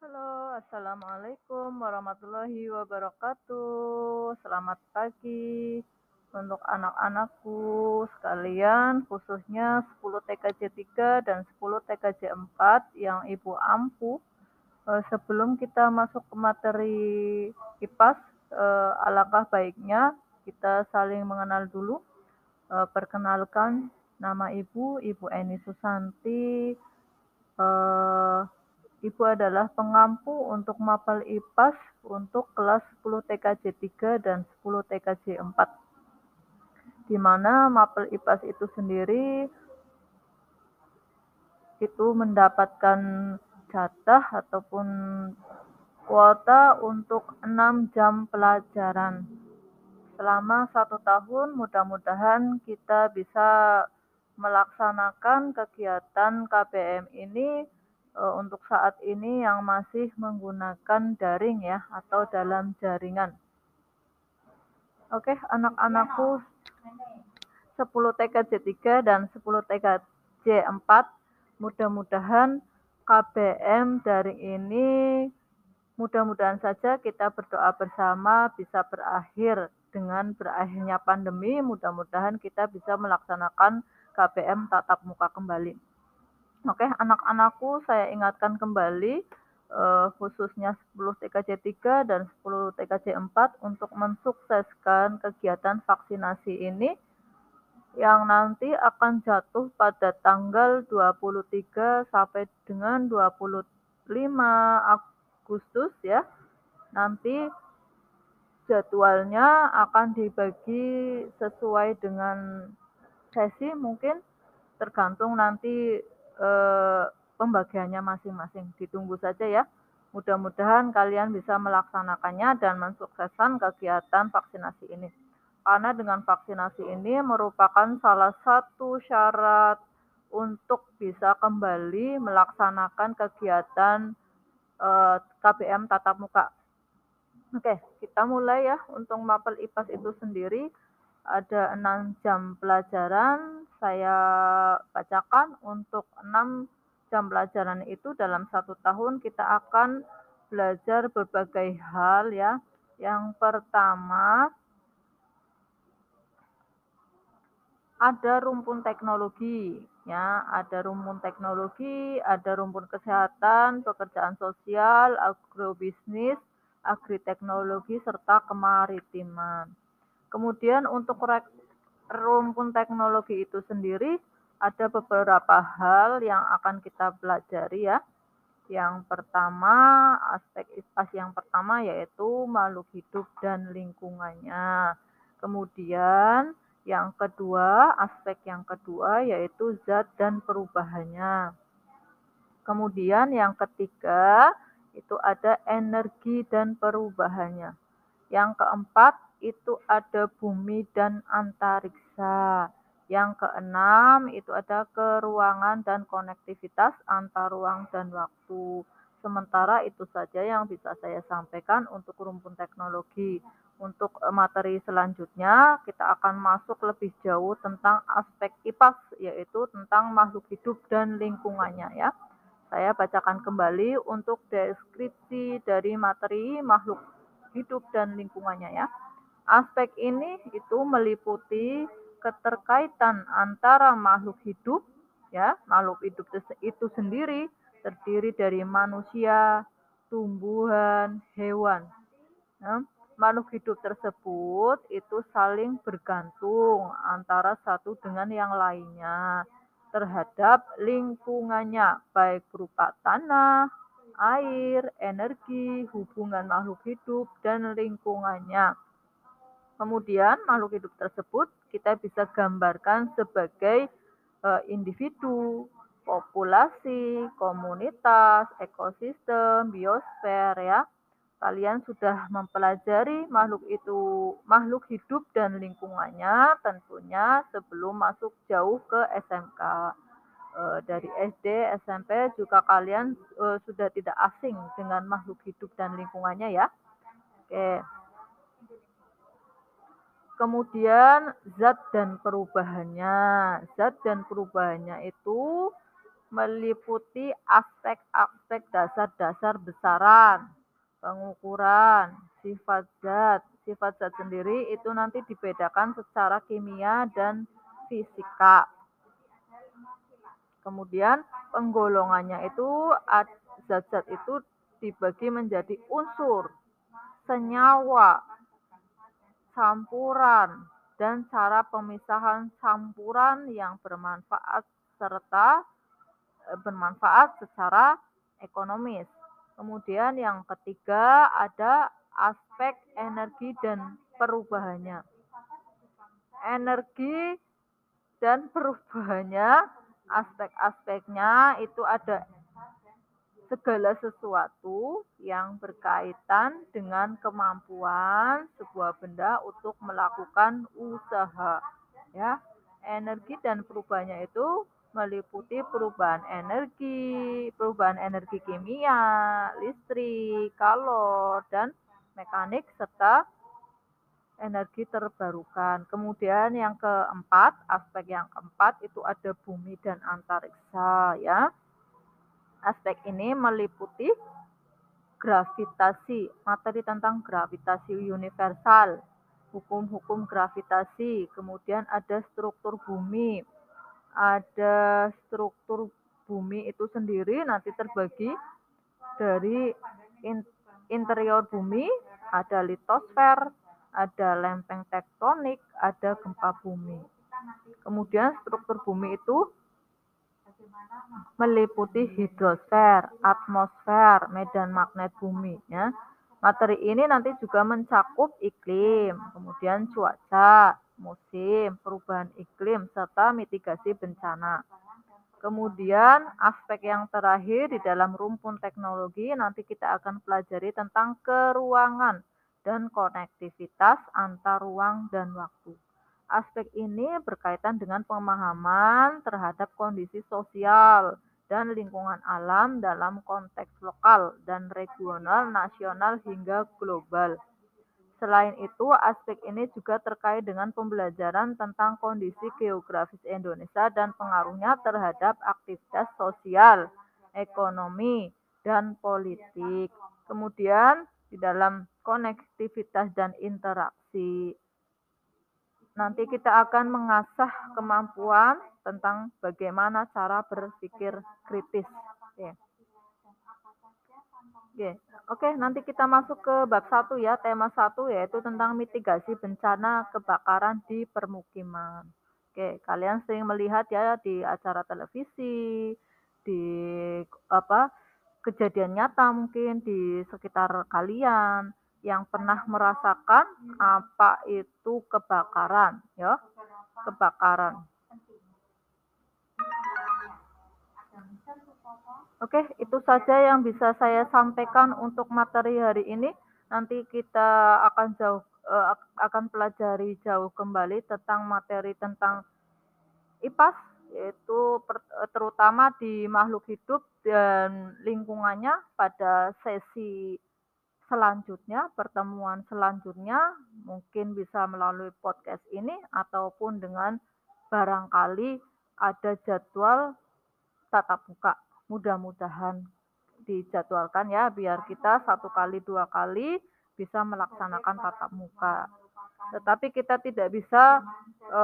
Halo, assalamualaikum warahmatullahi wabarakatuh. Selamat pagi untuk anak-anakku sekalian, khususnya 10 TKJ 3 dan 10 TKJ 4 yang Ibu ampu. Eh, sebelum kita masuk ke materi IPAS, eh, alangkah baiknya kita saling mengenal dulu. Eh, perkenalkan nama Ibu, Ibu Eni Susanti. Ibu adalah pengampu untuk mapel IPAS untuk kelas 10 TKJ 3 dan 10 TKJ 4. Di mana mapel IPAS itu sendiri itu mendapatkan jatah ataupun kuota untuk 6 jam pelajaran. Selama satu tahun mudah-mudahan kita bisa melaksanakan kegiatan KBM ini untuk saat ini yang masih menggunakan daring ya atau dalam jaringan. Oke, anak-anakku 10 TKJ 3 dan 10 TKJ 4 mudah-mudahan KBM daring ini mudah-mudahan saja kita berdoa bersama bisa berakhir dengan berakhirnya pandemi mudah-mudahan kita bisa melaksanakan KBM tatap muka kembali. Oke, anak-anakku saya ingatkan kembali uh, khususnya 10 TKJ 3 dan 10 TKJ 4 untuk mensukseskan kegiatan vaksinasi ini yang nanti akan jatuh pada tanggal 23 sampai dengan 25 Agustus ya. Nanti jadwalnya akan dibagi sesuai dengan sesi mungkin tergantung nanti eh, pembagiannya masing-masing. Ditunggu saja ya. Mudah-mudahan kalian bisa melaksanakannya dan mensukseskan kegiatan vaksinasi ini. Karena dengan vaksinasi ini merupakan salah satu syarat untuk bisa kembali melaksanakan kegiatan eh, KBM tatap muka. Oke, kita mulai ya untuk mapel IPAS itu sendiri ada enam jam pelajaran saya bacakan untuk enam jam pelajaran itu dalam satu tahun kita akan belajar berbagai hal ya. Yang pertama ada rumpun teknologi ya, ada rumpun teknologi, ada rumpun kesehatan, pekerjaan sosial, agrobisnis, agriteknologi serta kemaritiman. Kemudian untuk rumpun teknologi itu sendiri ada beberapa hal yang akan kita pelajari ya. Yang pertama, aspek ISPAS yang pertama yaitu makhluk hidup dan lingkungannya. Kemudian yang kedua, aspek yang kedua yaitu zat dan perubahannya. Kemudian yang ketiga, itu ada energi dan perubahannya. Yang keempat, itu ada bumi dan antariksa. Yang keenam itu ada keruangan dan konektivitas antar ruang dan waktu. Sementara itu saja yang bisa saya sampaikan untuk rumpun teknologi. Untuk eh, materi selanjutnya kita akan masuk lebih jauh tentang aspek IPAS yaitu tentang makhluk hidup dan lingkungannya ya. Saya bacakan kembali untuk deskripsi dari materi makhluk hidup dan lingkungannya ya. Aspek ini itu meliputi keterkaitan antara makhluk hidup, ya, makhluk hidup itu sendiri terdiri dari manusia, tumbuhan, hewan. Ya, makhluk hidup tersebut itu saling bergantung antara satu dengan yang lainnya terhadap lingkungannya, baik berupa tanah, air, energi, hubungan makhluk hidup, dan lingkungannya. Kemudian makhluk hidup tersebut kita bisa gambarkan sebagai uh, individu, populasi, komunitas, ekosistem, biosfer ya. Kalian sudah mempelajari makhluk itu, makhluk hidup dan lingkungannya tentunya sebelum masuk jauh ke SMK. Uh, dari SD, SMP juga kalian uh, sudah tidak asing dengan makhluk hidup dan lingkungannya ya. Oke. Kemudian zat dan perubahannya. Zat dan perubahannya itu meliputi aspek-aspek dasar-dasar besaran, pengukuran, sifat zat. Sifat zat sendiri itu nanti dibedakan secara kimia dan fisika. Kemudian penggolongannya itu zat-zat itu dibagi menjadi unsur, senyawa, campuran, dan cara pemisahan campuran yang bermanfaat serta e, bermanfaat secara ekonomis. Kemudian yang ketiga ada aspek energi dan perubahannya. Energi dan perubahannya, aspek-aspeknya itu ada segala sesuatu yang berkaitan dengan kemampuan sebuah benda untuk melakukan usaha ya. Energi dan perubahannya itu meliputi perubahan energi perubahan energi kimia listrik kalor dan mekanik serta energi terbarukan. Kemudian yang keempat, aspek yang keempat itu ada bumi dan antariksa ya. Aspek ini meliputi gravitasi, materi tentang gravitasi universal, hukum-hukum gravitasi, kemudian ada struktur bumi, ada struktur bumi itu sendiri nanti terbagi dari interior bumi, ada litosfer, ada lempeng tektonik, ada gempa bumi. Kemudian struktur bumi itu meliputi hidrosfer, atmosfer, medan magnet bumi. Ya. Materi ini nanti juga mencakup iklim, kemudian cuaca, musim, perubahan iklim, serta mitigasi bencana. Kemudian aspek yang terakhir di dalam rumpun teknologi nanti kita akan pelajari tentang keruangan dan konektivitas antar ruang dan waktu. Aspek ini berkaitan dengan pemahaman terhadap kondisi sosial dan lingkungan alam dalam konteks lokal dan regional, nasional hingga global. Selain itu, aspek ini juga terkait dengan pembelajaran tentang kondisi geografis Indonesia dan pengaruhnya terhadap aktivitas sosial, ekonomi, dan politik. Kemudian, di dalam konektivitas dan interaksi nanti kita akan mengasah kemampuan tentang bagaimana cara berpikir kritis. Oke. Oke, oke nanti kita masuk ke bab satu ya, tema satu yaitu tentang mitigasi bencana kebakaran di permukiman. Oke, kalian sering melihat ya di acara televisi, di apa kejadian nyata mungkin di sekitar kalian yang pernah merasakan apa itu kebakaran ya kebakaran Oke, itu saja yang bisa saya sampaikan untuk materi hari ini. Nanti kita akan jauh uh, akan pelajari jauh kembali tentang materi tentang IPAS yaitu per, terutama di makhluk hidup dan lingkungannya pada sesi selanjutnya, pertemuan selanjutnya mungkin bisa melalui podcast ini ataupun dengan barangkali ada jadwal tatap muka. Mudah-mudahan dijadwalkan ya biar kita satu kali dua kali bisa melaksanakan tatap muka. Tetapi kita tidak bisa e,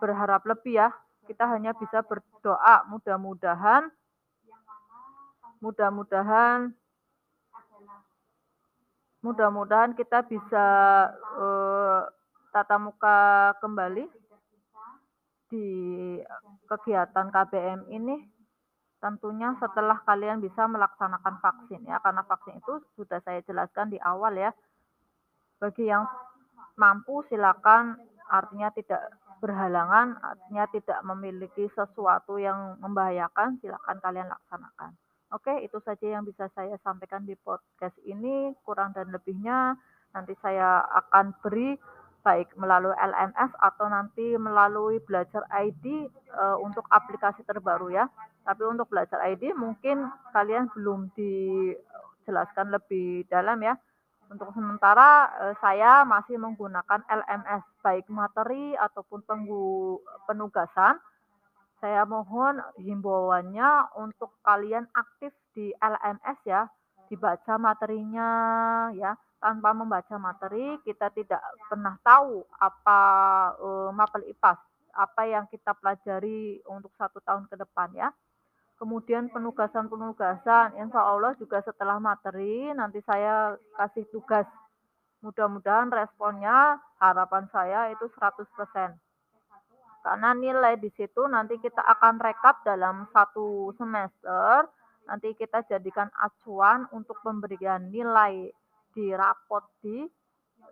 berharap lebih ya. Kita hanya bisa berdoa mudah-mudahan mudah-mudahan mudah-mudahan kita bisa uh, tatap muka kembali di kegiatan KBM ini. Tentunya setelah kalian bisa melaksanakan vaksin ya karena vaksin itu sudah saya jelaskan di awal ya. Bagi yang mampu silakan. Artinya tidak berhalangan artinya tidak memiliki sesuatu yang membahayakan silakan kalian laksanakan Oke, itu saja yang bisa saya sampaikan di podcast ini. Kurang dan lebihnya nanti saya akan beri baik melalui LMS atau nanti melalui belajar ID e, untuk aplikasi terbaru ya. Tapi untuk belajar ID mungkin kalian belum dijelaskan lebih dalam ya. Untuk sementara e, saya masih menggunakan LMS baik materi ataupun penugasan Saya mohon himbauannya untuk kalian aktif di LMS ya, dibaca materinya ya. Tanpa membaca materi, kita tidak pernah tahu apa, eee, mapel IPAS, apa yang kita pelajari untuk satu tahun ke depan ya. Kemudian penugasan-penugasan, insya Allah juga setelah materi nanti saya kasih tugas. Mudah-mudahan responnya harapan saya itu 100%. Karena nilai di situ nanti kita akan rekap dalam satu semester, nanti kita jadikan acuan untuk pemberian nilai di rapot di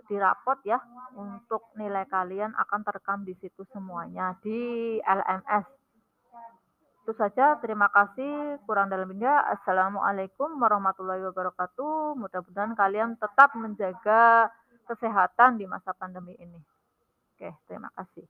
di rapot ya, untuk nilai kalian akan terekam di situ semuanya, di LMS. Itu saja, terima kasih, kurang dan lebihnya assalamualaikum warahmatullahi wabarakatuh. Mudah-mudahan kalian tetap menjaga kesehatan di masa pandemi ini. Oke, terima kasih.